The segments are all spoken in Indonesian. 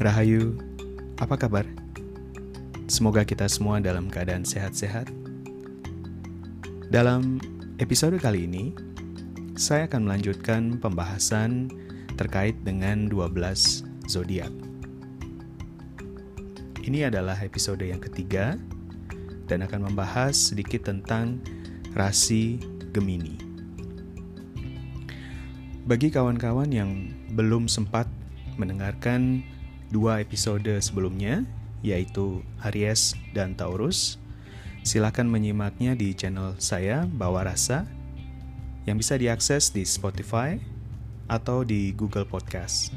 Rahayu, apa kabar? Semoga kita semua dalam keadaan sehat-sehat. Dalam episode kali ini, saya akan melanjutkan pembahasan terkait dengan 12 zodiak. Ini adalah episode yang ketiga dan akan membahas sedikit tentang rasi Gemini. Bagi kawan-kawan yang belum sempat mendengarkan dua episode sebelumnya, yaitu Aries dan Taurus. Silakan menyimaknya di channel saya, Bawa Rasa, yang bisa diakses di Spotify atau di Google Podcast.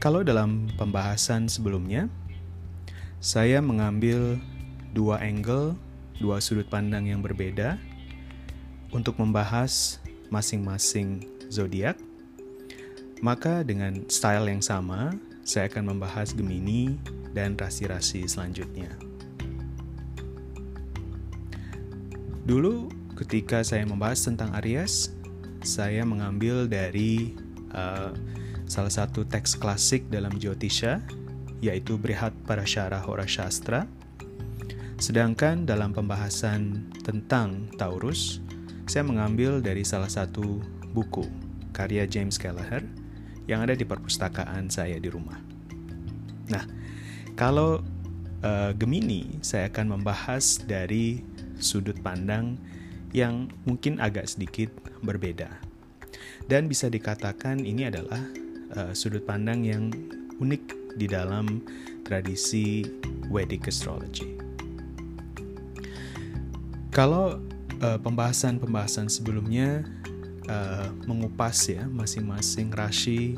Kalau dalam pembahasan sebelumnya, saya mengambil dua angle, dua sudut pandang yang berbeda untuk membahas masing-masing zodiak maka dengan style yang sama, saya akan membahas Gemini dan rasi-rasi selanjutnya. Dulu ketika saya membahas tentang Aries, saya mengambil dari uh, salah satu teks klasik dalam Jyotisha, yaitu Brihat Parashara Hora Shastra. Sedangkan dalam pembahasan tentang Taurus, saya mengambil dari salah satu buku karya James Gallagher yang ada di perpustakaan saya di rumah. Nah, kalau uh, Gemini, saya akan membahas dari sudut pandang yang mungkin agak sedikit berbeda. Dan bisa dikatakan ini adalah uh, sudut pandang yang unik di dalam tradisi Vedic astrology. Kalau uh, pembahasan-pembahasan sebelumnya uh, mengupas ya masing-masing rasi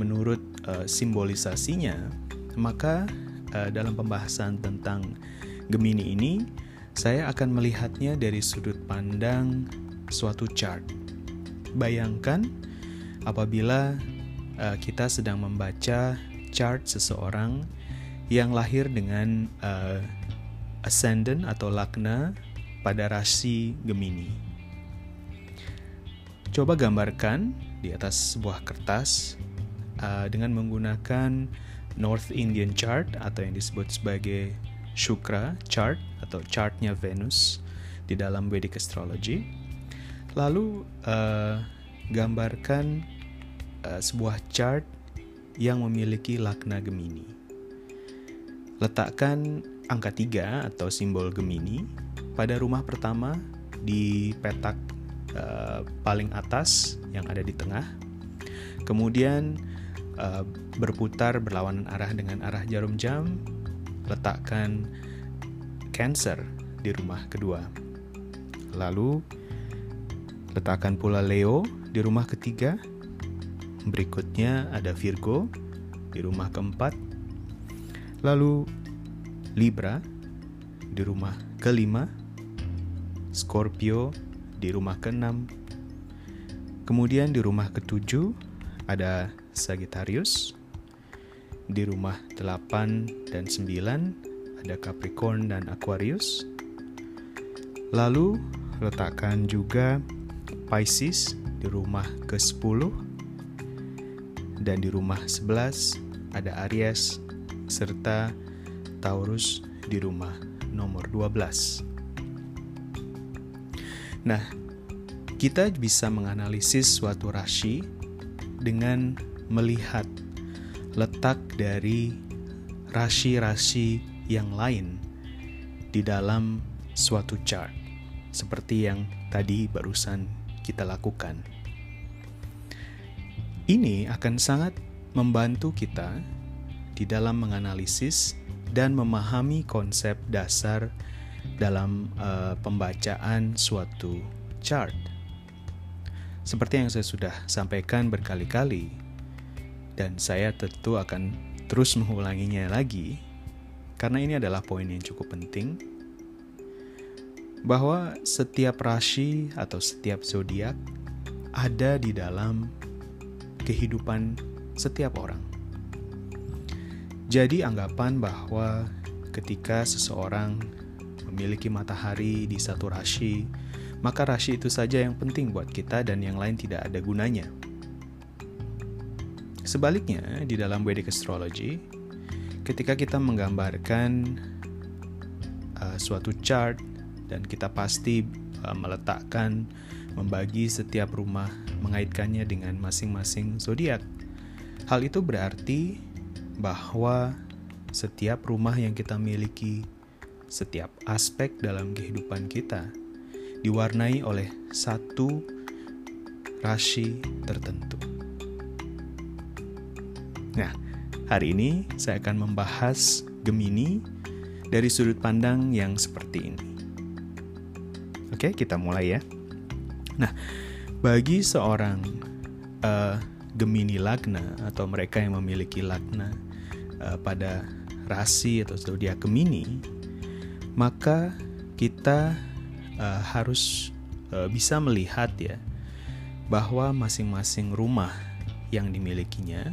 menurut uh, simbolisasinya, maka uh, dalam pembahasan tentang Gemini ini saya akan melihatnya dari sudut pandang suatu chart. Bayangkan apabila uh, kita sedang membaca chart seseorang yang lahir dengan uh, ascendant atau lagna pada rasi Gemini. Coba gambarkan di atas sebuah kertas uh, dengan menggunakan North Indian Chart atau yang disebut sebagai Shukra Chart atau chartnya Venus di dalam Vedic Astrology. Lalu uh, gambarkan uh, sebuah chart yang memiliki lakna Gemini. Letakkan angka 3 atau simbol Gemini pada rumah pertama di petak uh, paling atas yang ada di tengah. Kemudian uh, berputar berlawanan arah dengan arah jarum jam, letakkan Cancer di rumah kedua. Lalu letakkan pula Leo di rumah ketiga. Berikutnya ada Virgo di rumah keempat. Lalu Libra di rumah kelima. Scorpio di rumah ke-6. Kemudian di rumah ke-7 ada Sagittarius. Di rumah 8 dan 9 ada Capricorn dan Aquarius. Lalu letakkan juga Pisces di rumah ke-10 dan di rumah 11 ada Aries serta Taurus di rumah nomor 12. Nah, kita bisa menganalisis suatu rasi dengan melihat letak dari rasi-rasi yang lain di dalam suatu chart, seperti yang tadi barusan kita lakukan. Ini akan sangat membantu kita di dalam menganalisis dan memahami konsep dasar dalam uh, pembacaan suatu chart. Seperti yang saya sudah sampaikan berkali-kali, dan saya tentu akan terus mengulanginya lagi, karena ini adalah poin yang cukup penting, bahwa setiap rasi atau setiap zodiak ada di dalam kehidupan setiap orang. Jadi, anggapan bahwa ketika seseorang memiliki matahari di satu rasi, maka rasi itu saja yang penting buat kita dan yang lain tidak ada gunanya. Sebaliknya, di dalam Vedic Astrology, ketika kita menggambarkan uh, suatu chart dan kita pasti uh, meletakkan membagi setiap rumah mengaitkannya dengan masing-masing zodiak. Hal itu berarti bahwa setiap rumah yang kita miliki, setiap aspek dalam kehidupan kita diwarnai oleh satu rasi tertentu. Nah, hari ini saya akan membahas Gemini dari sudut pandang yang seperti ini. Oke, kita mulai ya. Nah, bagi seorang uh, Gemini Lagna atau mereka yang memiliki Lagna uh, pada rasi atau zodiak Gemini, maka kita uh, harus uh, bisa melihat ya bahwa masing-masing rumah yang dimilikinya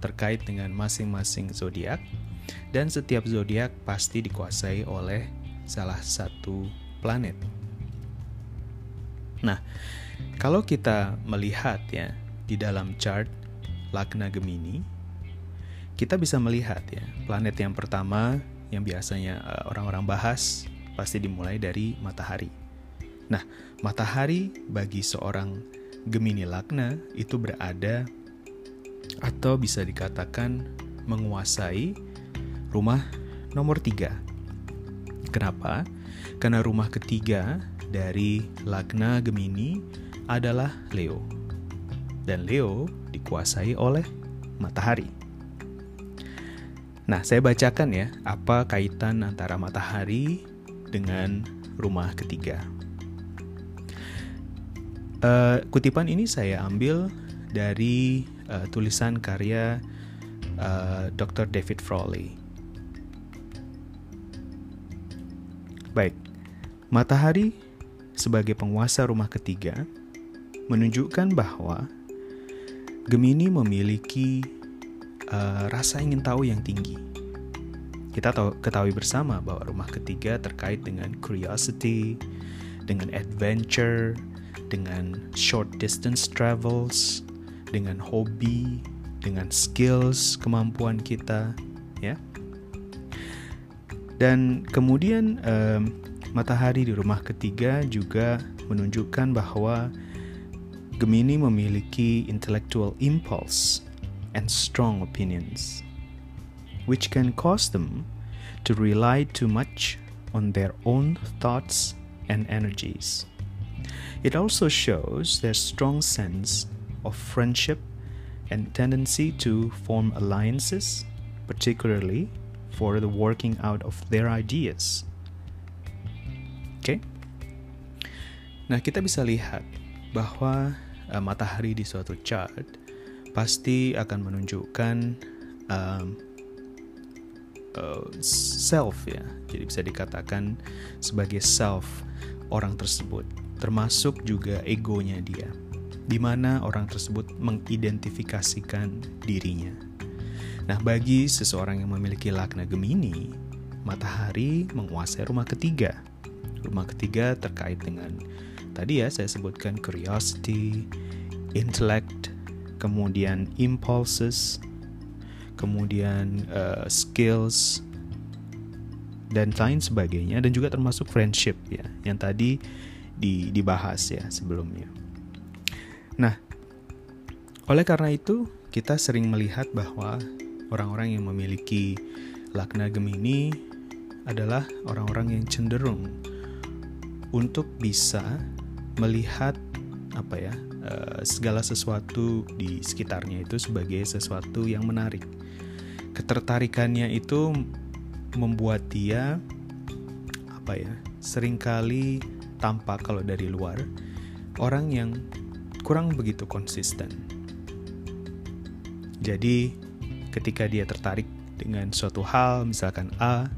terkait dengan masing-masing zodiak dan setiap zodiak pasti dikuasai oleh salah satu planet. Nah, kalau kita melihat ya di dalam chart Lagna Gemini, kita bisa melihat ya planet yang pertama yang biasanya eh, orang-orang bahas pasti dimulai dari matahari. Nah, matahari bagi seorang Gemini Lagna itu berada atau bisa dikatakan menguasai rumah nomor tiga. Kenapa? Karena rumah ketiga dari Lagna Gemini adalah Leo. Dan Leo dikuasai oleh matahari. Nah, saya bacakan ya, apa kaitan antara matahari dengan rumah ketiga. Uh, kutipan ini saya ambil dari uh, tulisan karya uh, Dr. David Frawley. Baik, matahari sebagai penguasa rumah ketiga menunjukkan bahwa Gemini memiliki uh, rasa ingin tahu yang tinggi. Kita tahu, ketahui bersama bahwa rumah ketiga terkait dengan curiosity, dengan adventure, dengan short distance travels, dengan hobi, dengan skills, kemampuan kita, ya. Dan kemudian um, Matahari di rumah ketiga juga menunjukkan bahwa Gemini memiliki intellectual impulse and strong opinions, which can cause them to rely too much on their own thoughts and energies. It also shows their strong sense of friendship and tendency to form alliances, particularly for the working out of their ideas. Okay? Nah, kita bisa lihat bahwa uh, matahari di suatu chart pasti akan menunjukkan um, uh, self ya. Jadi bisa dikatakan sebagai self orang tersebut, termasuk juga egonya dia. Di mana orang tersebut mengidentifikasikan dirinya. Nah, bagi seseorang yang memiliki lakna Gemini, matahari menguasai rumah ketiga Rumah ketiga terkait dengan tadi ya saya sebutkan curiosity, intellect, kemudian impulses, kemudian uh, skills dan lain sebagainya dan juga termasuk friendship ya yang tadi di, dibahas ya sebelumnya. Nah, oleh karena itu kita sering melihat bahwa orang-orang yang memiliki lakna Gemini adalah orang-orang yang cenderung untuk bisa melihat apa ya uh, segala sesuatu di sekitarnya itu sebagai sesuatu yang menarik. Ketertarikannya itu membuat dia apa ya sering kali tampak kalau dari luar orang yang kurang begitu konsisten. Jadi ketika dia tertarik dengan suatu hal misalkan A,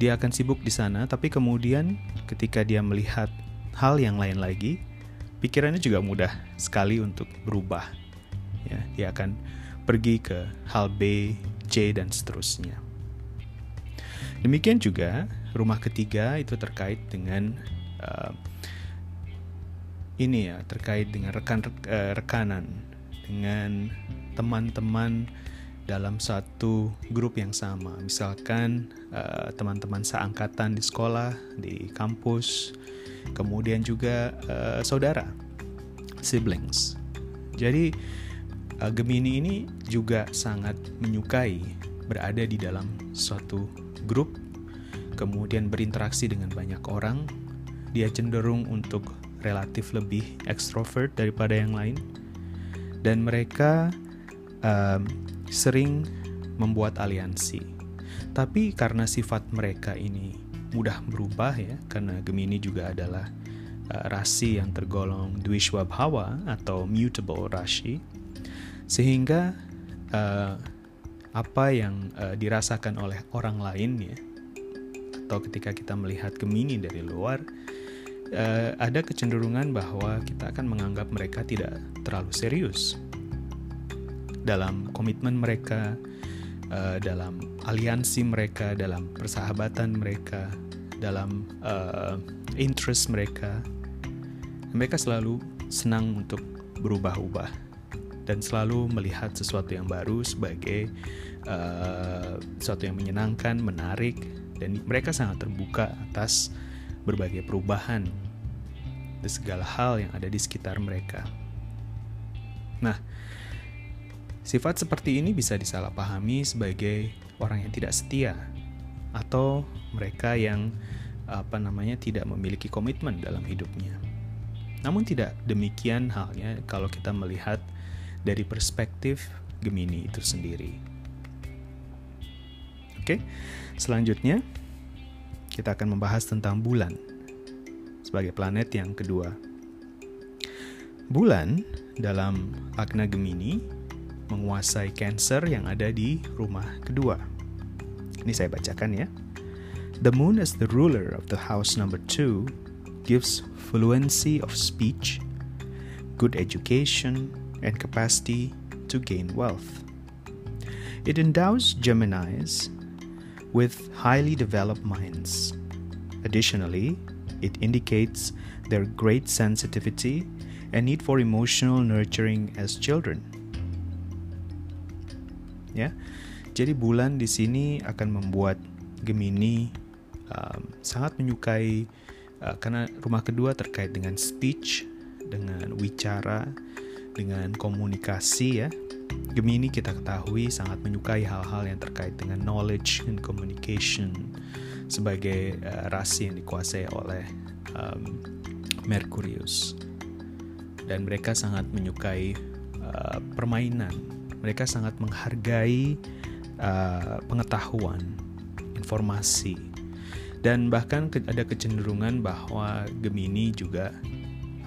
dia akan sibuk di sana tapi kemudian ketika dia melihat hal yang lain lagi, pikirannya juga mudah sekali untuk berubah. Ya, dia akan pergi ke hal B, C, dan seterusnya. Demikian juga rumah ketiga itu terkait dengan uh, ini ya terkait dengan rekan uh, rekanan dengan teman-teman dalam satu grup yang sama. Misalkan uh, teman-teman seangkatan di sekolah, di kampus, kemudian juga uh, saudara, siblings. Jadi uh, Gemini ini juga sangat menyukai berada di dalam suatu grup, kemudian berinteraksi dengan banyak orang. Dia cenderung untuk relatif lebih ekstrovert daripada yang lain, dan mereka um, sering membuat aliansi. Tapi karena sifat mereka ini mudah berubah ya, karena Gemini juga adalah uh, rasi yang tergolong Dwishwabhawa atau mutable rasi, sehingga uh, apa yang uh, dirasakan oleh orang lain ya, atau ketika kita melihat Gemini dari luar, uh, ada kecenderungan bahwa kita akan menganggap mereka tidak terlalu serius dalam komitmen mereka, uh, dalam aliansi mereka, dalam persahabatan mereka, dalam uh, interest mereka. Mereka selalu senang untuk berubah-ubah dan selalu melihat sesuatu yang baru sebagai uh, sesuatu yang menyenangkan, menarik, dan mereka sangat terbuka atas berbagai perubahan dan segala hal yang ada di sekitar mereka. Nah, Sifat seperti ini bisa disalahpahami sebagai orang yang tidak setia atau mereka yang apa namanya tidak memiliki komitmen dalam hidupnya. Namun tidak demikian halnya kalau kita melihat dari perspektif Gemini itu sendiri. Oke, selanjutnya kita akan membahas tentang bulan sebagai planet yang kedua. Bulan dalam Agna Gemini menguasai Cancer yang ada di rumah kedua. Ini saya bacakan ya. The moon as the ruler of the house number two gives fluency of speech, good education, and capacity to gain wealth. It endows Geminis with highly developed minds. Additionally, it indicates their great sensitivity and need for emotional nurturing as children ya. Jadi bulan di sini akan membuat Gemini um, sangat menyukai uh, karena rumah kedua terkait dengan speech, dengan wicara, dengan komunikasi ya. Gemini kita ketahui sangat menyukai hal-hal yang terkait dengan knowledge and communication sebagai uh, rasi yang dikuasai oleh um, Merkurius dan mereka sangat menyukai uh, permainan mereka sangat menghargai uh, pengetahuan, informasi, dan bahkan ada kecenderungan bahwa Gemini juga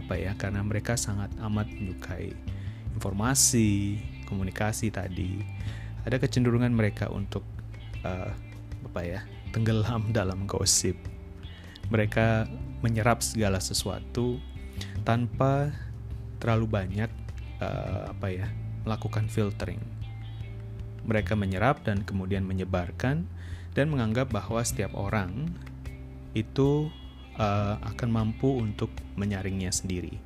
apa ya karena mereka sangat amat menyukai informasi, komunikasi tadi, ada kecenderungan mereka untuk uh, apa ya tenggelam dalam gosip. Mereka menyerap segala sesuatu tanpa terlalu banyak uh, apa ya melakukan filtering. Mereka menyerap dan kemudian menyebarkan dan menganggap bahwa setiap orang itu uh, akan mampu untuk menyaringnya sendiri.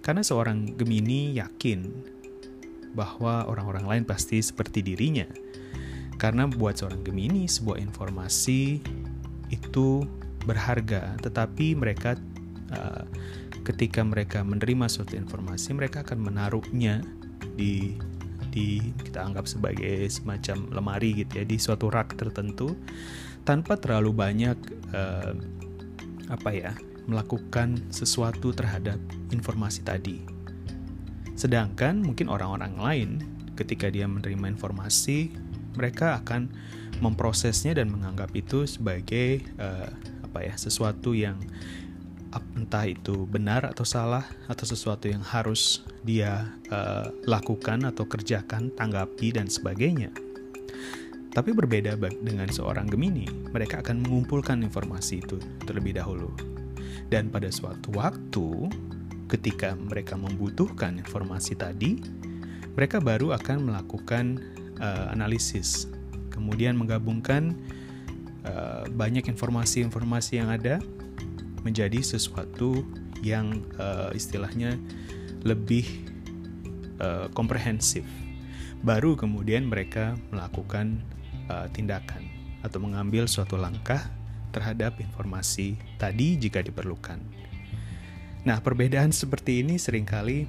Karena seorang Gemini yakin bahwa orang-orang lain pasti seperti dirinya. Karena buat seorang Gemini sebuah informasi itu berharga, tetapi mereka uh, ketika mereka menerima suatu informasi, mereka akan menaruhnya di di kita anggap sebagai semacam lemari gitu ya di suatu rak tertentu tanpa terlalu banyak uh, apa ya melakukan sesuatu terhadap informasi tadi. Sedangkan mungkin orang-orang lain ketika dia menerima informasi mereka akan memprosesnya dan menganggap itu sebagai uh, apa ya sesuatu yang entah itu benar atau salah atau sesuatu yang harus dia uh, lakukan atau kerjakan, tanggapi dan sebagainya. Tapi berbeda dengan seorang Gemini, mereka akan mengumpulkan informasi itu terlebih dahulu. Dan pada suatu waktu, ketika mereka membutuhkan informasi tadi, mereka baru akan melakukan uh, analisis, kemudian menggabungkan uh, banyak informasi-informasi yang ada menjadi sesuatu yang uh, istilahnya lebih uh, komprehensif. Baru kemudian mereka melakukan uh, tindakan atau mengambil suatu langkah terhadap informasi tadi jika diperlukan. Nah, perbedaan seperti ini sering kali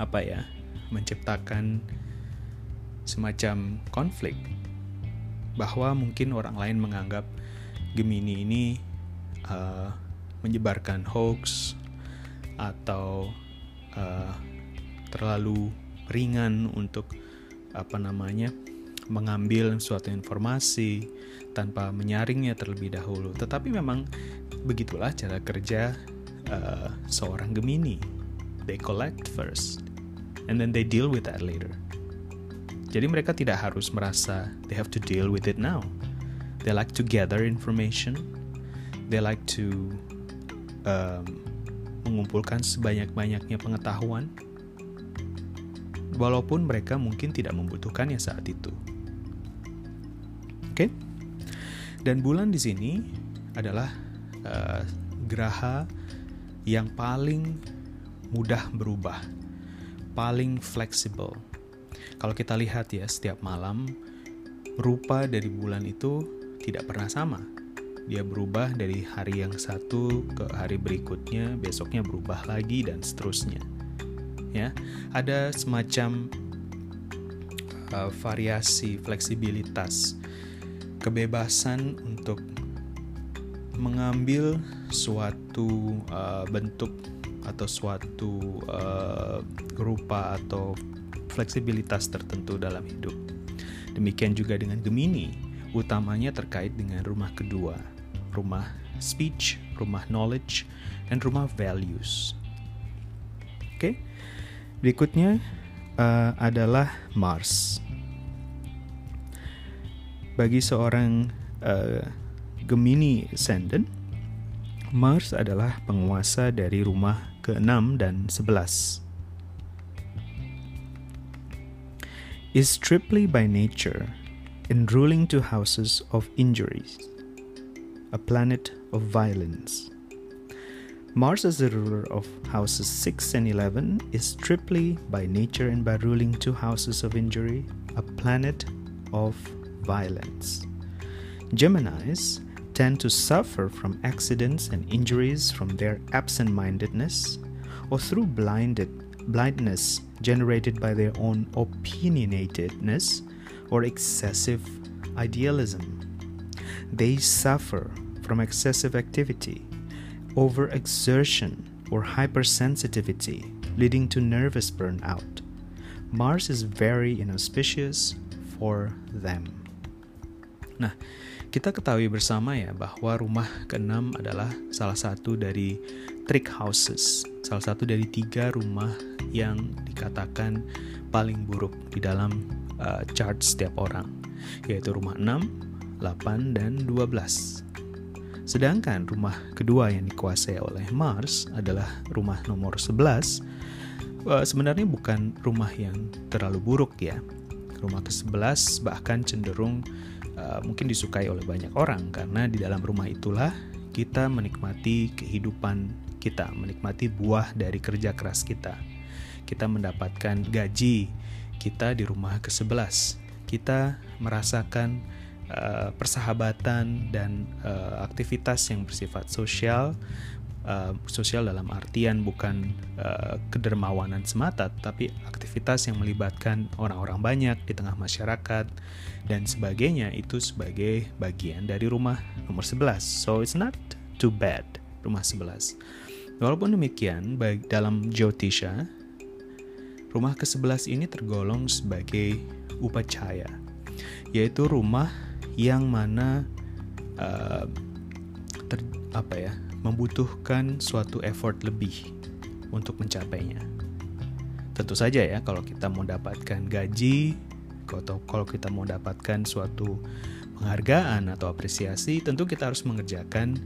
apa ya? menciptakan semacam konflik bahwa mungkin orang lain menganggap Gemini ini uh, menyebarkan hoax atau uh, terlalu ringan untuk apa namanya mengambil suatu informasi tanpa menyaringnya terlebih dahulu. Tetapi memang begitulah cara kerja uh, seorang Gemini. They collect first, and then they deal with that later. Jadi mereka tidak harus merasa they have to deal with it now. They like to gather information. They like to um, mengumpulkan sebanyak-banyaknya pengetahuan, walaupun mereka mungkin tidak membutuhkannya saat itu. Oke, okay? dan bulan di sini adalah uh, geraha yang paling mudah berubah, paling fleksibel. Kalau kita lihat ya, setiap malam rupa dari bulan itu tidak pernah sama. Dia berubah dari hari yang satu ke hari berikutnya, besoknya berubah lagi dan seterusnya. Ya, ada semacam uh, variasi fleksibilitas, kebebasan untuk mengambil suatu uh, bentuk atau suatu uh, rupa atau fleksibilitas tertentu dalam hidup. Demikian juga dengan Gemini, utamanya terkait dengan rumah kedua, rumah speech, rumah knowledge, dan rumah values. Oke, okay? berikutnya uh, adalah Mars. Bagi seorang uh, Gemini Ascendant, Mars adalah penguasa dari rumah ke-6 dan 11. Is triply by nature in ruling two houses of injuries, a planet of violence. Mars as the ruler of houses 6 and 11 is triply by nature and by ruling two houses of injury, a planet of violence. Geminis tend to suffer from accidents and injuries from their absent mindedness or through blinded, blindness generated by their own opinionatedness or excessive idealism. They suffer from excessive activity, overexertion, or hypersensitivity, leading to nervous burnout. Mars is very inauspicious for them. Nah, Kita ketahui bersama ya bahwa rumah keenam adalah salah satu dari trick houses, salah satu dari tiga rumah yang dikatakan paling buruk di dalam uh, chart setiap orang, yaitu rumah 6, 8, dan 12. Sedangkan rumah kedua yang dikuasai oleh Mars adalah rumah nomor 11. Uh, sebenarnya bukan rumah yang terlalu buruk ya. Rumah ke-11 bahkan cenderung uh, mungkin disukai oleh banyak orang karena di dalam rumah itulah kita menikmati kehidupan kita, menikmati buah dari kerja keras kita. Kita mendapatkan gaji kita di rumah ke-11. Kita merasakan uh, persahabatan dan uh, aktivitas yang bersifat sosial uh, sosial dalam artian bukan uh, kedermawanan semata, tapi aktivitas yang melibatkan orang-orang banyak di tengah masyarakat dan sebagainya itu sebagai bagian dari rumah nomor 11. So it's not too bad rumah 11. Walaupun demikian, baik dalam Jyotisha, rumah ke-11 ini tergolong sebagai upacaya, yaitu rumah yang mana uh, ter, apa ya membutuhkan suatu effort lebih untuk mencapainya. Tentu saja ya kalau kita mau dapatkan gaji atau kalau kita mau dapatkan suatu penghargaan atau apresiasi, tentu kita harus mengerjakan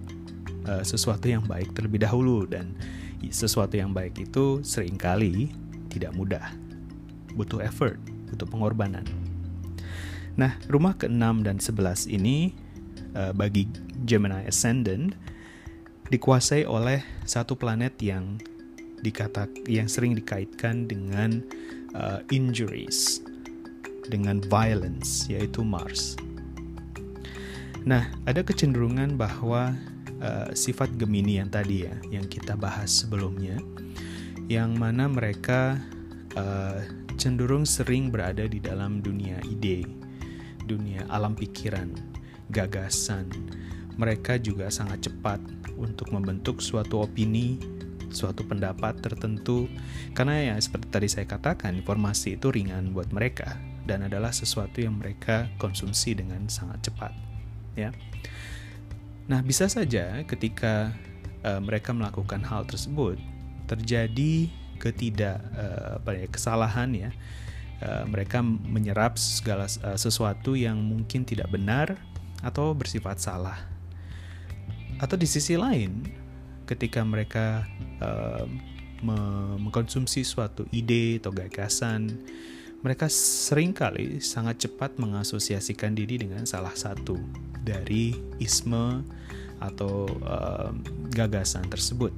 uh, sesuatu yang baik terlebih dahulu dan sesuatu yang baik itu sering kali tidak mudah. Butuh effort, butuh pengorbanan. Nah, rumah ke-6 dan 11 ini uh, bagi Gemini Ascendant dikuasai oleh satu planet yang dikata yang sering dikaitkan dengan uh, injuries, dengan violence, yaitu Mars. Nah, ada kecenderungan bahwa uh, sifat Gemini yang tadi ya, yang kita bahas sebelumnya, yang mana mereka uh, cenderung sering berada di dalam dunia ide, dunia alam pikiran, gagasan. Mereka juga sangat cepat untuk membentuk suatu opini, suatu pendapat tertentu, karena ya seperti tadi saya katakan, informasi itu ringan buat mereka dan adalah sesuatu yang mereka konsumsi dengan sangat cepat. Ya, nah bisa saja ketika uh, mereka melakukan hal tersebut terjadi ketidak uh, apa ya kesalahan ya. Uh, mereka menyerap segala uh, sesuatu yang mungkin tidak benar atau bersifat salah atau di sisi lain, ketika mereka uh, mengkonsumsi suatu ide atau gagasan, mereka sering kali sangat cepat mengasosiasikan diri dengan salah satu dari isme atau uh, gagasan tersebut.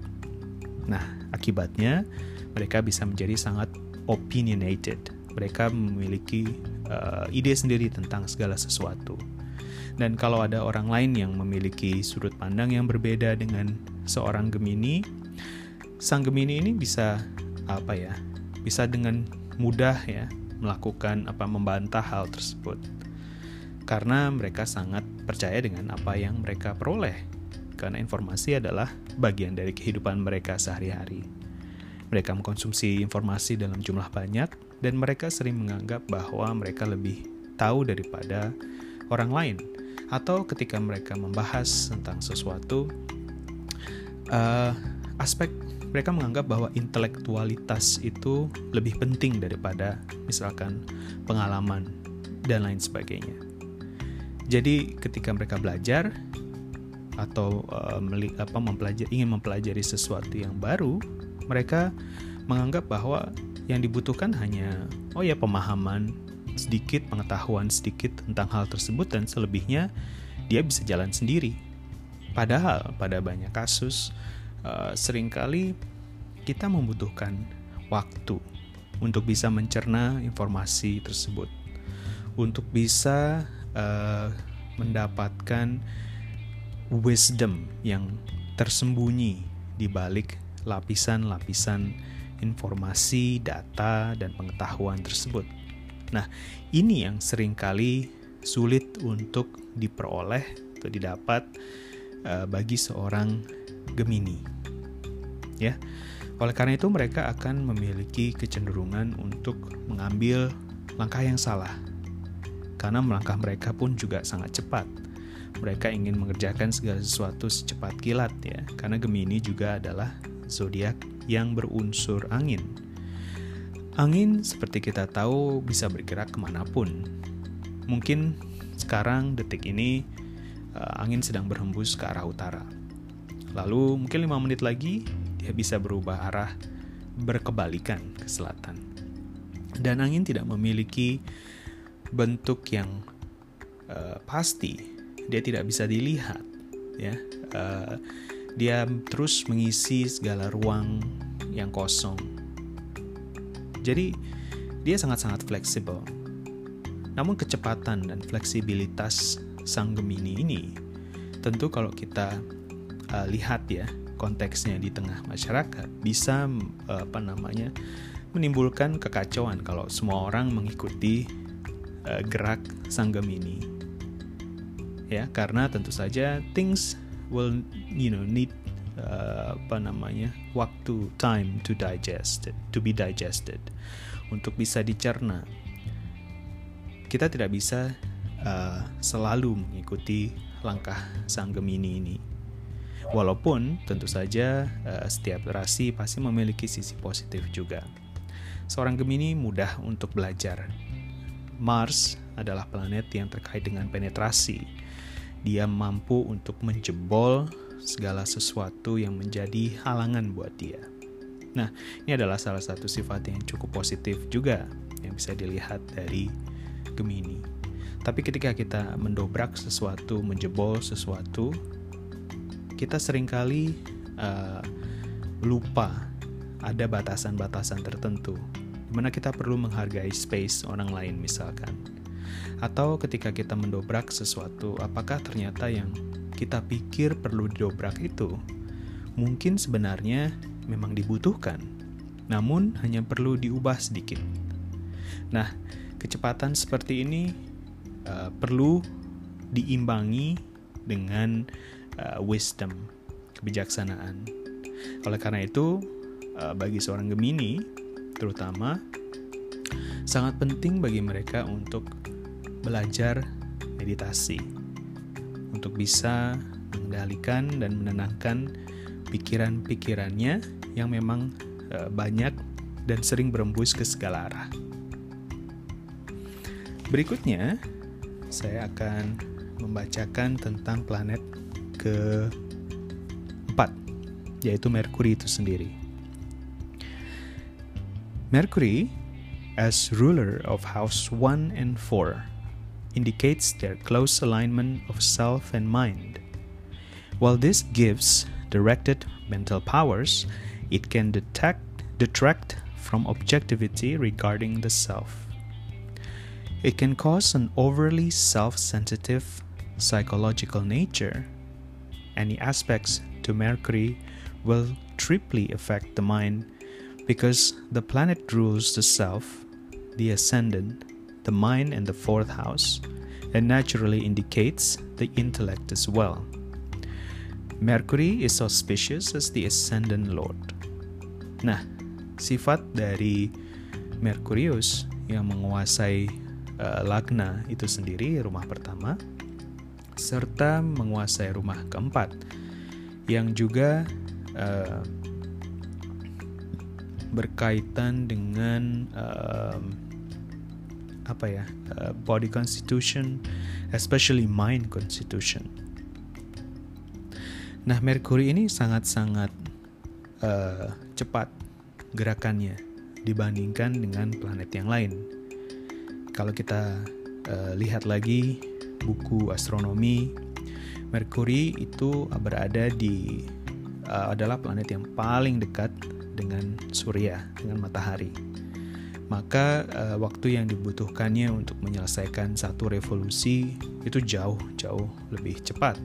Nah, akibatnya mereka bisa menjadi sangat opinionated. Mereka memiliki uh, ide sendiri tentang segala sesuatu. Dan kalau ada orang lain yang memiliki sudut pandang yang berbeda dengan seorang Gemini, sang Gemini ini bisa apa ya? Bisa dengan mudah ya melakukan apa membantah hal tersebut. Karena mereka sangat percaya dengan apa yang mereka peroleh. Karena informasi adalah bagian dari kehidupan mereka sehari-hari. Mereka mengkonsumsi informasi dalam jumlah banyak dan mereka sering menganggap bahwa mereka lebih tahu daripada orang lain atau ketika mereka membahas tentang sesuatu uh, aspek mereka menganggap bahwa intelektualitas itu lebih penting daripada misalkan pengalaman dan lain sebagainya. Jadi ketika mereka belajar atau uh, apa mempelajari ingin mempelajari sesuatu yang baru, mereka menganggap bahwa yang dibutuhkan hanya oh ya pemahaman sedikit pengetahuan sedikit tentang hal tersebut dan selebihnya dia bisa jalan sendiri. Padahal pada banyak kasus uh, sering kali kita membutuhkan waktu untuk bisa mencerna informasi tersebut, untuk bisa uh, mendapatkan wisdom yang tersembunyi di balik lapisan-lapisan informasi, data, dan pengetahuan tersebut. Nah, ini yang sering kali sulit untuk diperoleh atau didapat uh, bagi seorang Gemini. Ya. Oleh karena itu mereka akan memiliki kecenderungan untuk mengambil langkah yang salah. Karena melangkah mereka pun juga sangat cepat. Mereka ingin mengerjakan segala sesuatu secepat kilat ya. Karena Gemini juga adalah zodiak yang berunsur angin Angin seperti kita tahu bisa bergerak ke mana pun. Mungkin sekarang detik ini uh, angin sedang berhembus ke arah utara. Lalu mungkin lima menit lagi dia bisa berubah arah berkebalikan ke selatan. Dan angin tidak memiliki bentuk yang uh, pasti. Dia tidak bisa dilihat, ya. Uh, dia terus mengisi segala ruang yang kosong jadi dia sangat-sangat fleksibel. Namun kecepatan dan fleksibilitas sang Gemini ini tentu kalau kita uh, lihat ya konteksnya di tengah masyarakat bisa uh, apa namanya menimbulkan kekacauan kalau semua orang mengikuti uh, gerak sang Gemini. Ya, karena tentu saja things will you know need uh, apa namanya waktu time to digest to be digested. Untuk bisa dicerna kita tidak bisa uh, selalu mengikuti langkah sang Gemini ini. Walaupun tentu saja uh, setiap rasi pasti memiliki sisi positif juga. Seorang Gemini mudah untuk belajar. Mars adalah planet yang terkait dengan penetrasi dia mampu untuk menjebol segala sesuatu yang menjadi halangan buat dia. Nah, ini adalah salah satu sifat yang cukup positif juga yang bisa dilihat dari Gemini. Tapi ketika kita mendobrak sesuatu, menjebol sesuatu, kita sering kali uh, lupa ada batasan-batasan tertentu, di mana kita perlu menghargai space orang lain misalkan. Atau ketika kita mendobrak sesuatu, apakah ternyata yang kita pikir perlu didobrak itu mungkin sebenarnya memang dibutuhkan, namun hanya perlu diubah sedikit. Nah, kecepatan seperti ini uh, perlu diimbangi dengan uh, wisdom, kebijaksanaan. Oleh karena itu, uh, bagi seorang Gemini, terutama sangat penting bagi mereka untuk belajar meditasi, untuk bisa mengendalikan dan menenangkan pikiran-pikirannya yang memang uh, banyak dan sering berembus ke segala arah. Berikutnya, saya akan membacakan tentang planet keempat, yaitu Merkuri itu sendiri. Mercury, as ruler of house 1 and 4, indicates their close alignment of self and mind. While this gives directed mental powers, it can detect, detract from objectivity regarding the self. It can cause an overly self sensitive psychological nature. Any aspects to Mercury will triply affect the mind because the planet rules the self, the ascendant, the mind, and the fourth house, and naturally indicates the intellect as well. Mercury is auspicious as the ascendant lord. Nah, sifat dari Merkurius yang menguasai uh, Lagna itu sendiri rumah pertama serta menguasai rumah keempat yang juga uh, berkaitan dengan uh, apa ya uh, body constitution, especially mind constitution. Nah, Merkuri ini sangat-sangat uh, cepat gerakannya dibandingkan dengan planet yang lain. Kalau kita uh, lihat lagi buku astronomi, Merkuri itu berada di uh, adalah planet yang paling dekat dengan Surya, dengan matahari. Maka uh, waktu yang dibutuhkannya untuk menyelesaikan satu revolusi itu jauh-jauh lebih cepat.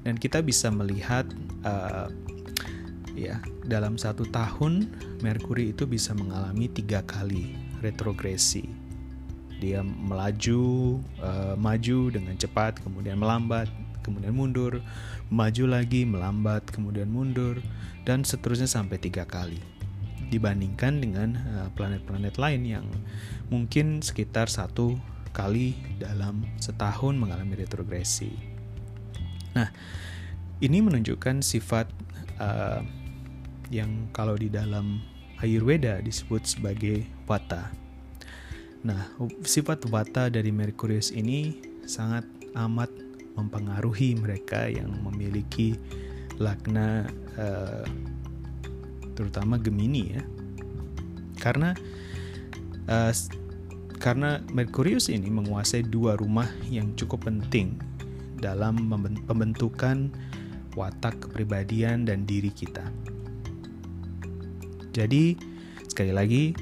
Dan kita bisa melihat uh, ya dalam satu tahun Merkuri itu bisa mengalami tiga kali retrogresi. Dia melaju uh, maju dengan cepat kemudian melambat kemudian mundur. Maju lagi melambat kemudian mundur. Dan seterusnya sampai tiga kali dibandingkan dengan eh, planet-planet lain yang mungkin sekitar satu kali dalam setahun mengalami retrogresi. Nah, ini menunjukkan sifat uh, yang kalau di dalam Ayurveda disebut sebagai Vata. Nah, sifat Vata dari Merkurius ini sangat amat mempengaruhi mereka yang memiliki lagna uh, terutama Gemini ya. Karena uh, karena Merkurius ini menguasai dua rumah yang cukup penting dalam pembentukan watak kepribadian dan diri kita. Jadi, sekali lagi,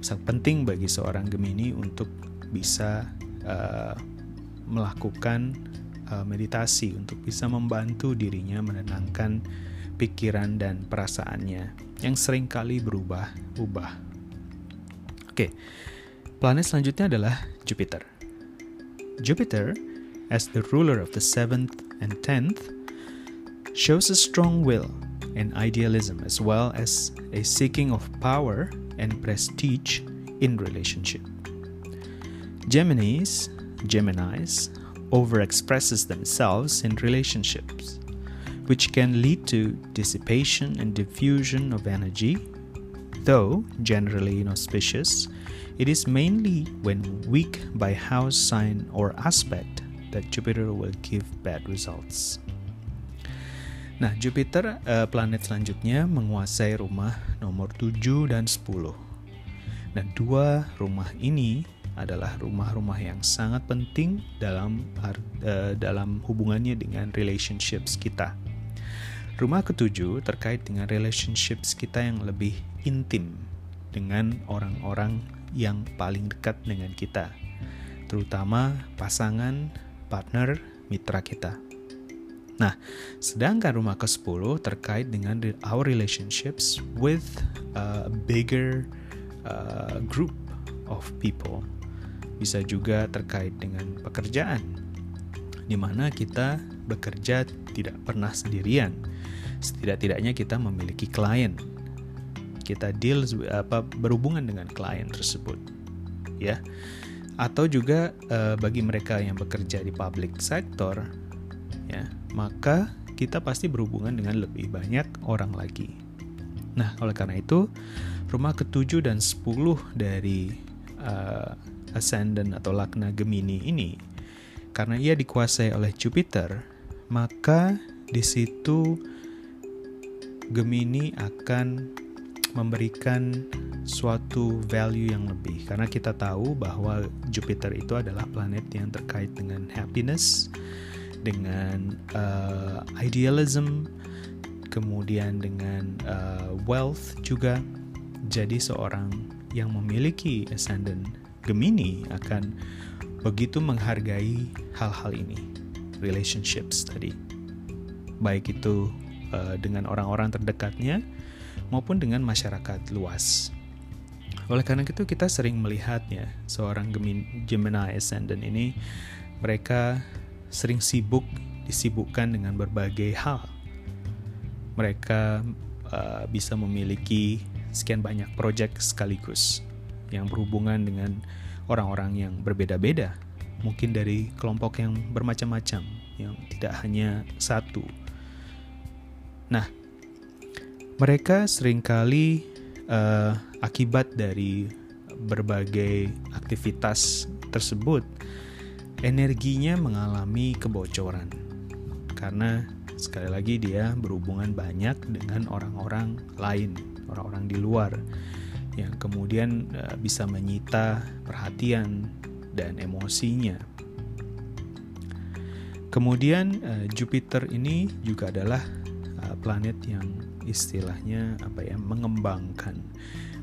sangat penting bagi seorang Gemini untuk bisa uh, melakukan uh, meditasi untuk bisa membantu dirinya menenangkan pikiran dan perasaannya yang sering kali berubah-ubah. Oke, planet selanjutnya adalah Jupiter. Jupiter as the ruler of the seventh and tenth, shows a strong will and idealism as well as a seeking of power and prestige in relationship. Geminis, Geminis overexpresses themselves in relationships, which can lead to dissipation and diffusion of energy. Though generally inauspicious, it is mainly when weak by house sign or aspect that Jupiter will give bad results. Nah, Jupiter uh, planet selanjutnya menguasai rumah nomor 7 dan 10. Dan dua rumah ini adalah rumah-rumah yang sangat penting dalam uh, dalam hubungannya dengan relationships kita. Rumah ketujuh terkait dengan relationships kita yang lebih intim dengan orang-orang yang paling dekat dengan kita, terutama pasangan, partner, mitra kita. Nah, sedangkan rumah ke-10 terkait dengan our relationships with a bigger uh, group of people. Bisa juga terkait dengan pekerjaan, di mana kita bekerja tidak pernah sendirian. Setidak-tidaknya kita memiliki klien. Kita deal apa berhubungan dengan klien tersebut. Ya. Atau juga uh, bagi mereka yang bekerja di public sector ya, maka kita pasti berhubungan dengan lebih banyak orang lagi. Nah, oleh karena itu, rumah ketujuh dan sepuluh dari uh, ascendant atau lakna Gemini ini karena ia dikuasai oleh Jupiter maka di situ Gemini akan memberikan suatu value yang lebih karena kita tahu bahwa Jupiter itu adalah planet yang terkait dengan happiness, dengan uh, idealism, kemudian dengan uh, wealth juga. Jadi seorang yang memiliki ascendant Gemini akan begitu menghargai hal-hal ini relationships tadi. Baik itu uh, dengan orang-orang terdekatnya maupun dengan masyarakat luas. Oleh karena itu kita sering melihatnya seorang Gemini Ascendant ini mereka sering sibuk disibukkan dengan berbagai hal. Mereka uh, bisa memiliki sekian banyak proyek sekaligus yang berhubungan dengan orang-orang yang berbeda-beda mungkin dari kelompok yang bermacam-macam, yang tidak hanya satu. Nah, mereka sering kali uh, akibat dari berbagai aktivitas tersebut, energinya mengalami kebocoran karena sekali lagi dia berhubungan banyak dengan orang-orang lain, orang-orang di luar yang kemudian uh, bisa menyita perhatian dan emosinya. Kemudian uh, Jupiter ini juga adalah uh, planet yang istilahnya apa ya mengembangkan,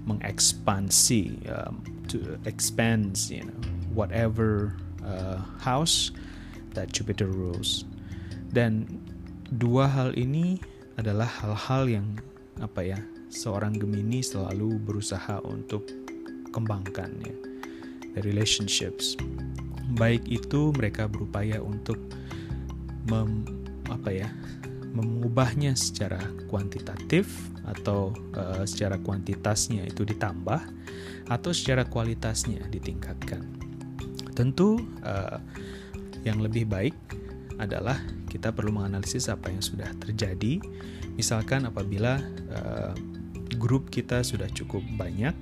mengekspansi, um, to expand, you know, whatever uh, house that Jupiter rules. Dan dua hal ini adalah hal-hal yang apa ya seorang Gemini selalu berusaha untuk kembangkan ya relationships. Baik itu mereka berupaya untuk mem, apa ya, mengubahnya secara kuantitatif atau uh, secara kuantitasnya itu ditambah atau secara kualitasnya ditingkatkan. Tentu uh, yang lebih baik adalah kita perlu menganalisis apa yang sudah terjadi. Misalkan apabila uh, grup kita sudah cukup banyak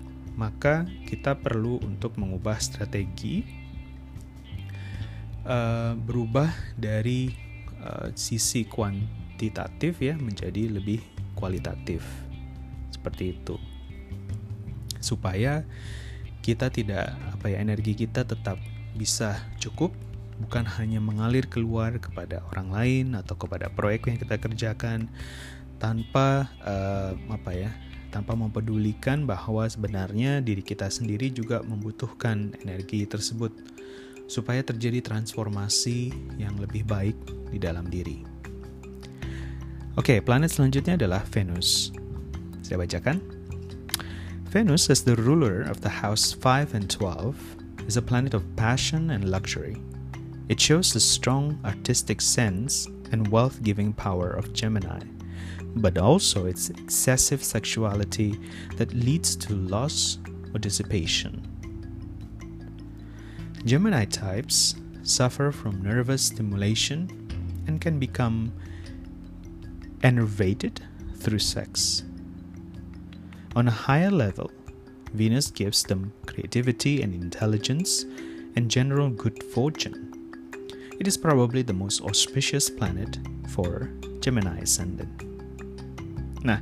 maka kita perlu untuk mengubah strategi uh, berubah dari uh, sisi kuantitatif ya menjadi lebih kualitatif. Seperti itu. Supaya kita tidak apa ya energi kita tetap bisa cukup bukan hanya mengalir keluar kepada orang lain atau kepada proyek yang kita kerjakan tanpa uh, apa ya tanpa mempedulikan bahwa sebenarnya diri kita sendiri juga membutuhkan energi tersebut supaya terjadi transformasi yang lebih baik di dalam diri. Oke, planet selanjutnya adalah Venus. Saya bacakan. Venus as the ruler of the house 5 and 12 is a planet of passion and luxury. It shows the strong artistic sense and wealth-giving power of Gemini but also its excessive sexuality that leads to loss or dissipation. Gemini types suffer from nervous stimulation and can become enervated through sex. On a higher level, Venus gives them creativity and intelligence and general good fortune. It is probably the most auspicious planet for Gemini ascendant. Nah,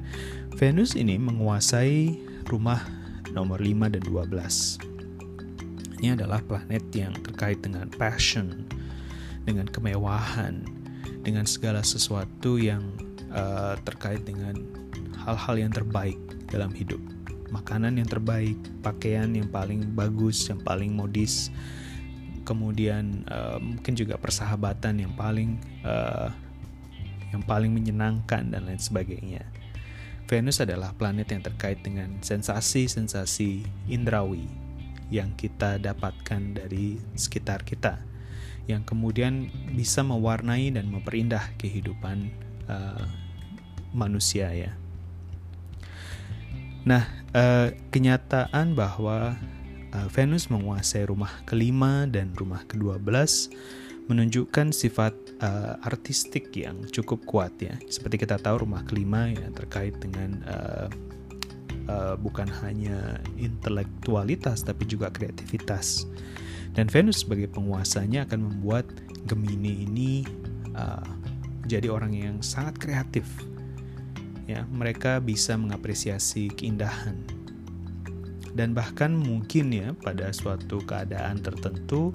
Venus ini menguasai rumah nomor 5 dan 12. Ini adalah planet yang terkait dengan passion, dengan kemewahan, dengan segala sesuatu yang uh, terkait dengan hal-hal yang terbaik dalam hidup. Makanan yang terbaik, pakaian yang paling bagus, yang paling modis, kemudian uh, mungkin juga persahabatan yang paling uh, yang paling menyenangkan dan lain sebagainya. Venus adalah planet yang terkait dengan sensasi-sensasi indrawi yang kita dapatkan dari sekitar kita, yang kemudian bisa mewarnai dan memperindah kehidupan uh, manusia ya. Nah, uh, kenyataan bahwa uh, Venus menguasai rumah kelima dan rumah ke-12 menunjukkan sifat uh, artistik yang cukup kuat ya. Seperti kita tahu rumah kelima ya terkait dengan uh, uh, bukan hanya intelektualitas tapi juga kreativitas. Dan Venus sebagai penguasanya akan membuat Gemini ini uh, jadi orang yang sangat kreatif. Ya, mereka bisa mengapresiasi keindahan dan bahkan mungkin ya pada suatu keadaan tertentu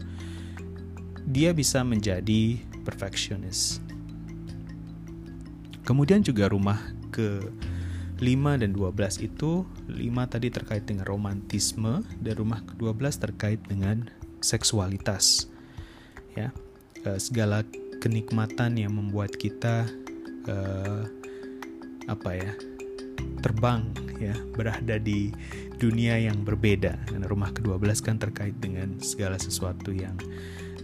dia bisa menjadi perfectionist. Kemudian juga rumah ke 5 dan 12 itu 5 tadi terkait dengan romantisme dan rumah ke-12 terkait dengan seksualitas. Ya. Eh, segala kenikmatan yang membuat kita uh, apa ya? terbang ya, berada di dunia yang berbeda. Dan rumah ke-12 kan terkait dengan segala sesuatu yang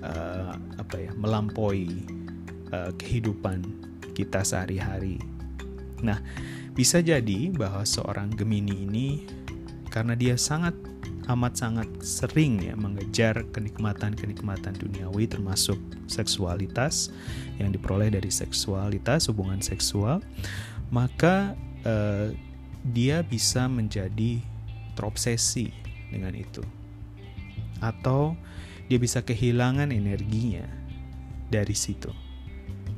uh, apa ya melampaui uh, kehidupan kita sehari-hari. Nah, bisa jadi bahwa seorang Gemini ini karena dia sangat amat sangat sering ya mengejar kenikmatan-kenikmatan duniawi termasuk seksualitas yang diperoleh dari seksualitas hubungan seksual maka uh, dia bisa menjadi terobsesi dengan itu atau dia bisa kehilangan energinya dari situ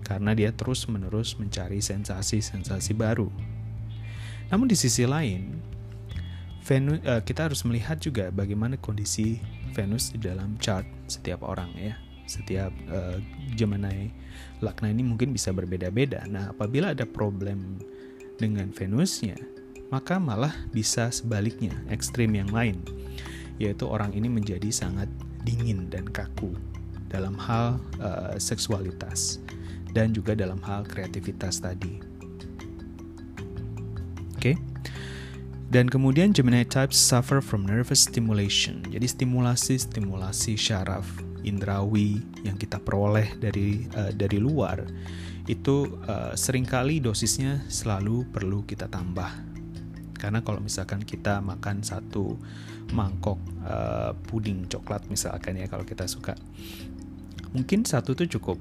karena dia terus-menerus mencari sensasi-sensasi baru. Namun di sisi lain, Venus uh, kita harus melihat juga bagaimana kondisi Venus di dalam chart setiap orang ya. Setiap uh, Gemini Lakna ini mungkin bisa berbeda-beda. Nah, apabila ada problem dengan Venusnya, maka malah bisa sebaliknya, ekstrim yang lain, yaitu orang ini menjadi sangat dingin dan kaku dalam hal uh, seksualitas dan juga dalam hal kreativitas tadi. Oke. Okay? Dan kemudian Gemini types suffer from nervous stimulation. Jadi stimulasi-stimulasi syaraf indrawi yang kita peroleh dari uh, dari luar itu uh, sering kali dosisnya selalu perlu kita tambah. Karena kalau misalkan kita makan satu mangkok uh, puding coklat misalkan ya kalau kita suka. Mungkin satu tuh cukup.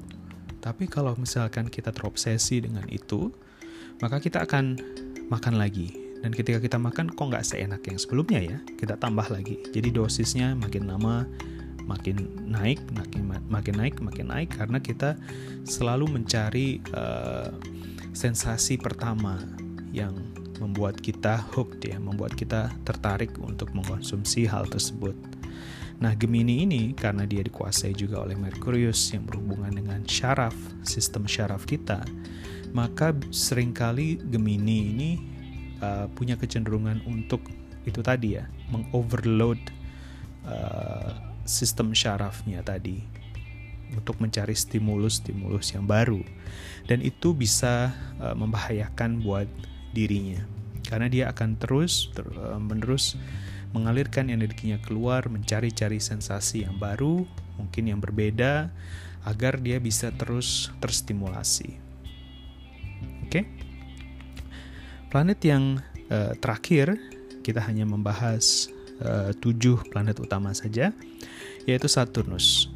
Tapi kalau misalkan kita terobsesi dengan itu maka kita akan makan lagi. Dan ketika kita makan kok nggak seenak yang sebelumnya ya? Kita tambah lagi. Jadi dosisnya makin lama makin naik makin makin naik makin naik karena kita selalu mencari uh, sensasi pertama yang membuat kita hooked ya, membuat kita tertarik untuk mengkonsumsi hal tersebut. Nah, Gemini ini karena dia dikuasai juga oleh Merkurius yang berhubungan dengan syaraf, sistem syaraf kita, maka sering kali Gemini ini uh, punya kecenderungan untuk itu tadi ya, mengoverload uh, sistem syarafnya tadi untuk mencari stimulus-stimulus yang baru dan itu bisa uh, membahayakan buat dirinya. Karena dia akan terus ter, uh, menerus mengalirkan energinya keluar mencari-cari sensasi yang baru mungkin yang berbeda agar dia bisa terus terstimulasi. Oke? Okay? planet yang uh, terakhir kita hanya membahas uh, tujuh planet utama saja yaitu Saturnus.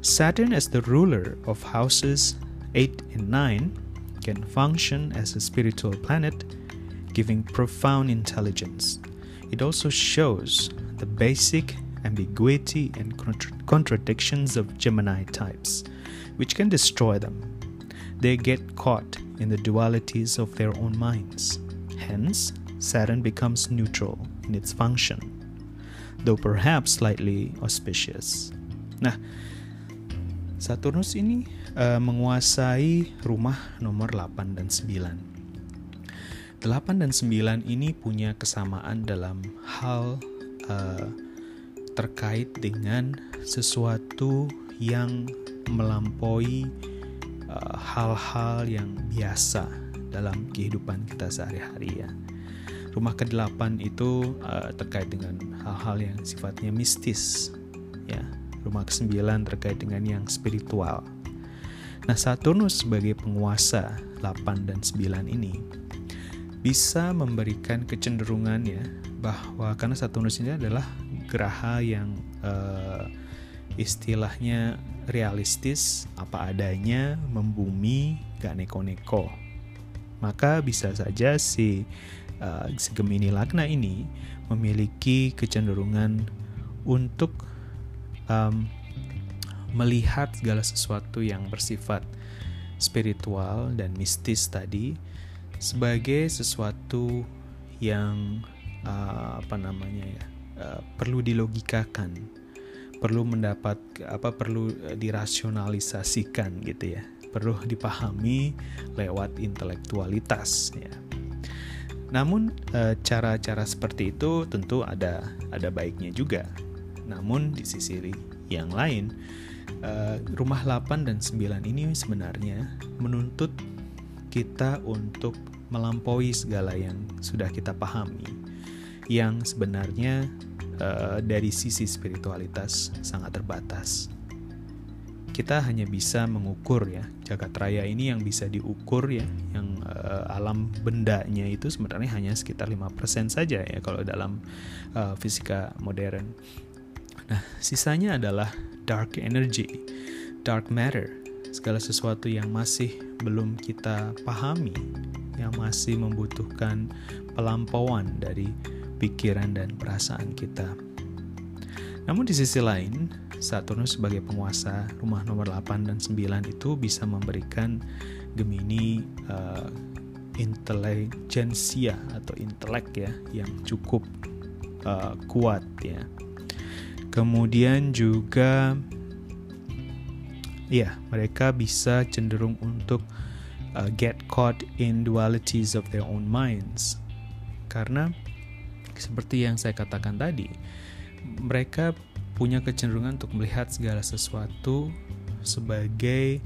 Saturn as the ruler of houses 8 and 9 can function as a spiritual planet giving profound intelligence. It also shows the basic ambiguity and contra- contradictions of Gemini types, which can destroy them. They get caught in the dualities of their own minds. Hence, Saturn becomes neutral in its function, though perhaps slightly auspicious. Nah, Saturnus ini uh, menguasai rumah nomor 8 dan 9 8 dan 9 ini punya kesamaan dalam hal uh, terkait dengan sesuatu yang melampaui eh, hal-hal uh, yang biasa dalam kehidupan kita sehari-hari ya. Rumah ke-8 itu uh, terkait dengan hal-hal yang sifatnya mistis ya. Rumah ke-9 terkait dengan yang spiritual. Nah, Saturnus sebagai penguasa 8 dan 9 ini bisa memberikan kecenderungan ya bahwa karena Saturnus ini adalah geraha yang uh, istilahnya realistis, apa adanya, membumi, gak neko-neko. Maka bisa saja si uh, Gemini Lagna ini memiliki kecenderungan untuk um, melihat segala sesuatu yang bersifat spiritual dan mistis tadi sebagai sesuatu yang uh, apa namanya ya uh, perlu dilogikakan perlu mendapat apa perlu dirasionalisasikan gitu ya perlu dipahami lewat intelektualitas ya namun eh, cara-cara seperti itu tentu ada ada baiknya juga. Namun di sisi yang lain, eh, rumah 8 dan 9 ini sebenarnya menuntut kita untuk melampaui segala yang sudah kita pahami. Yang sebenarnya eh, dari sisi spiritualitas sangat terbatas kita hanya bisa mengukur ya jagat raya ini yang bisa diukur ya yang uh, alam bendanya itu sebenarnya hanya sekitar 5% saja ya kalau dalam uh, fisika modern. Nah, sisanya adalah dark energy, dark matter, segala sesuatu yang masih belum kita pahami, yang masih membutuhkan pelampauan dari pikiran dan perasaan kita. Namun di sisi lain, Saturnus sebagai penguasa rumah nomor 8 dan 9 itu bisa memberikan Gemini uh, intelijensia atau intelek ya yang cukup uh, kuat ya. Kemudian juga ya, mereka bisa cenderung untuk uh, get caught in dualities of their own minds. Karena seperti yang saya katakan tadi, mereka punya kecenderungan untuk melihat segala sesuatu sebagai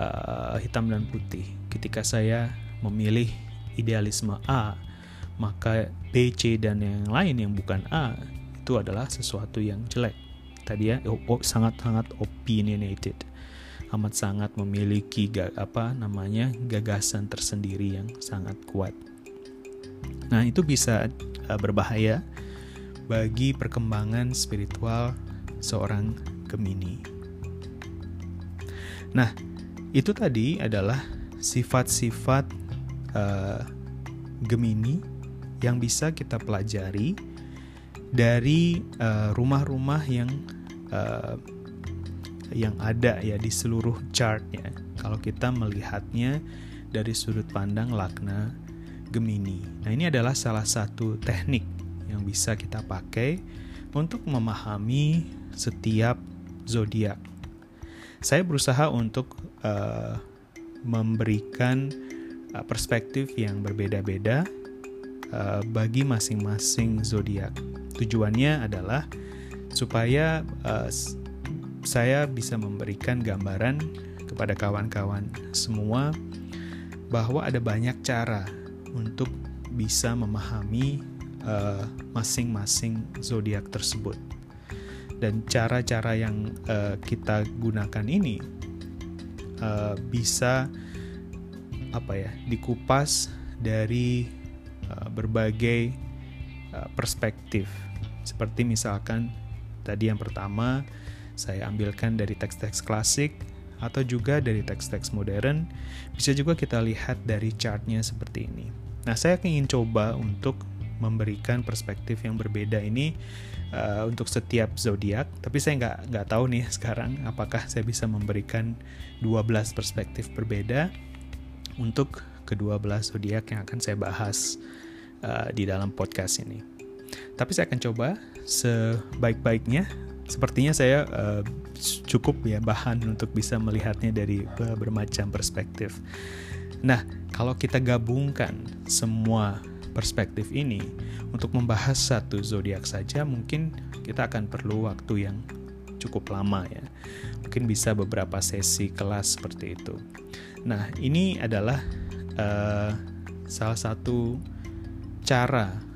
uh, hitam dan putih. Ketika saya memilih idealisme A, maka B, C dan yang lain yang bukan A itu adalah sesuatu yang jelek. Tadi ya sangat-sangat opinionated. Amat sangat memiliki apa namanya gagasan tersendiri yang sangat kuat. Nah, itu bisa uh, berbahaya bagi perkembangan spiritual seorang Gemini. Nah, itu tadi adalah sifat-sifat uh, Gemini yang bisa kita pelajari dari eh, rumah-rumah yang uh, yang ada ya di seluruh chartnya. Kalau kita melihatnya dari sudut pandang Lagna Gemini. Nah, ini adalah salah satu teknik yang bisa kita pakai untuk memahami setiap zodiak. Saya berusaha untuk uh, memberikan uh, perspektif yang berbeda-beda uh, bagi masing-masing zodiak. Tujuannya adalah supaya uh, saya bisa memberikan gambaran kepada kawan-kawan semua bahwa ada banyak cara untuk bisa memahami Eh, masing-masing uh, zodiak tersebut. Dan cara-cara yang uh, kita gunakan ini uh, bisa apa ya dikupas dari uh, berbagai uh, perspektif. Seperti misalkan tadi yang pertama saya ambilkan dari teks-teks klasik atau juga dari teks-teks modern. Bisa juga kita lihat dari chartnya seperti ini. Nah, saya ingin coba untuk memberikan perspektif yang berbeda ini uh, untuk setiap zodiak. Tapi saya nggak nggak tahu nih sekarang apakah saya bisa memberikan 12 perspektif berbeda untuk kedua belas zodiak yang akan saya bahas uh, di dalam podcast ini. Tapi saya akan coba sebaik-baiknya. Sepertinya saya uh, cukup ya bahan untuk bisa melihatnya dari bermacam perspektif. Nah, kalau kita gabungkan semua perspektif ini untuk membahas satu zodiak saja mungkin kita akan perlu waktu yang cukup lama ya. Mungkin bisa beberapa sesi kelas seperti itu. Nah, ini adalah uh, salah satu cara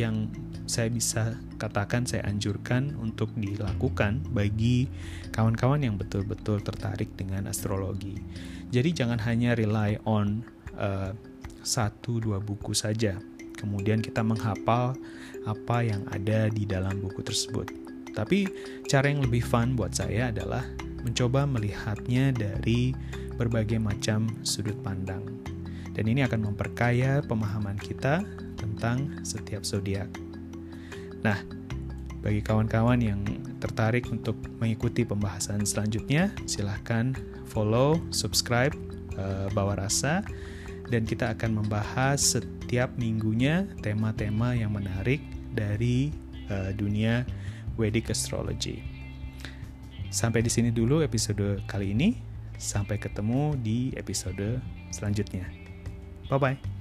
yang saya bisa katakan saya anjurkan untuk dilakukan bagi kawan-kawan yang betul-betul tertarik dengan astrologi. Jadi jangan hanya rely on uh, satu dua buku saja, kemudian kita menghafal apa yang ada di dalam buku tersebut. Tapi cara yang lebih fun buat saya adalah mencoba melihatnya dari berbagai macam sudut pandang. Dan ini akan memperkaya pemahaman kita tentang setiap zodiak. Nah, bagi kawan-kawan yang tertarik untuk mengikuti pembahasan selanjutnya, silahkan follow, subscribe, uh, bawa rasa, dan kita akan membahas setiap minggunya tema-tema yang menarik dari uh, dunia Vedic Astrology. Sampai di sini dulu episode kali ini. Sampai ketemu di episode selanjutnya. Bye bye.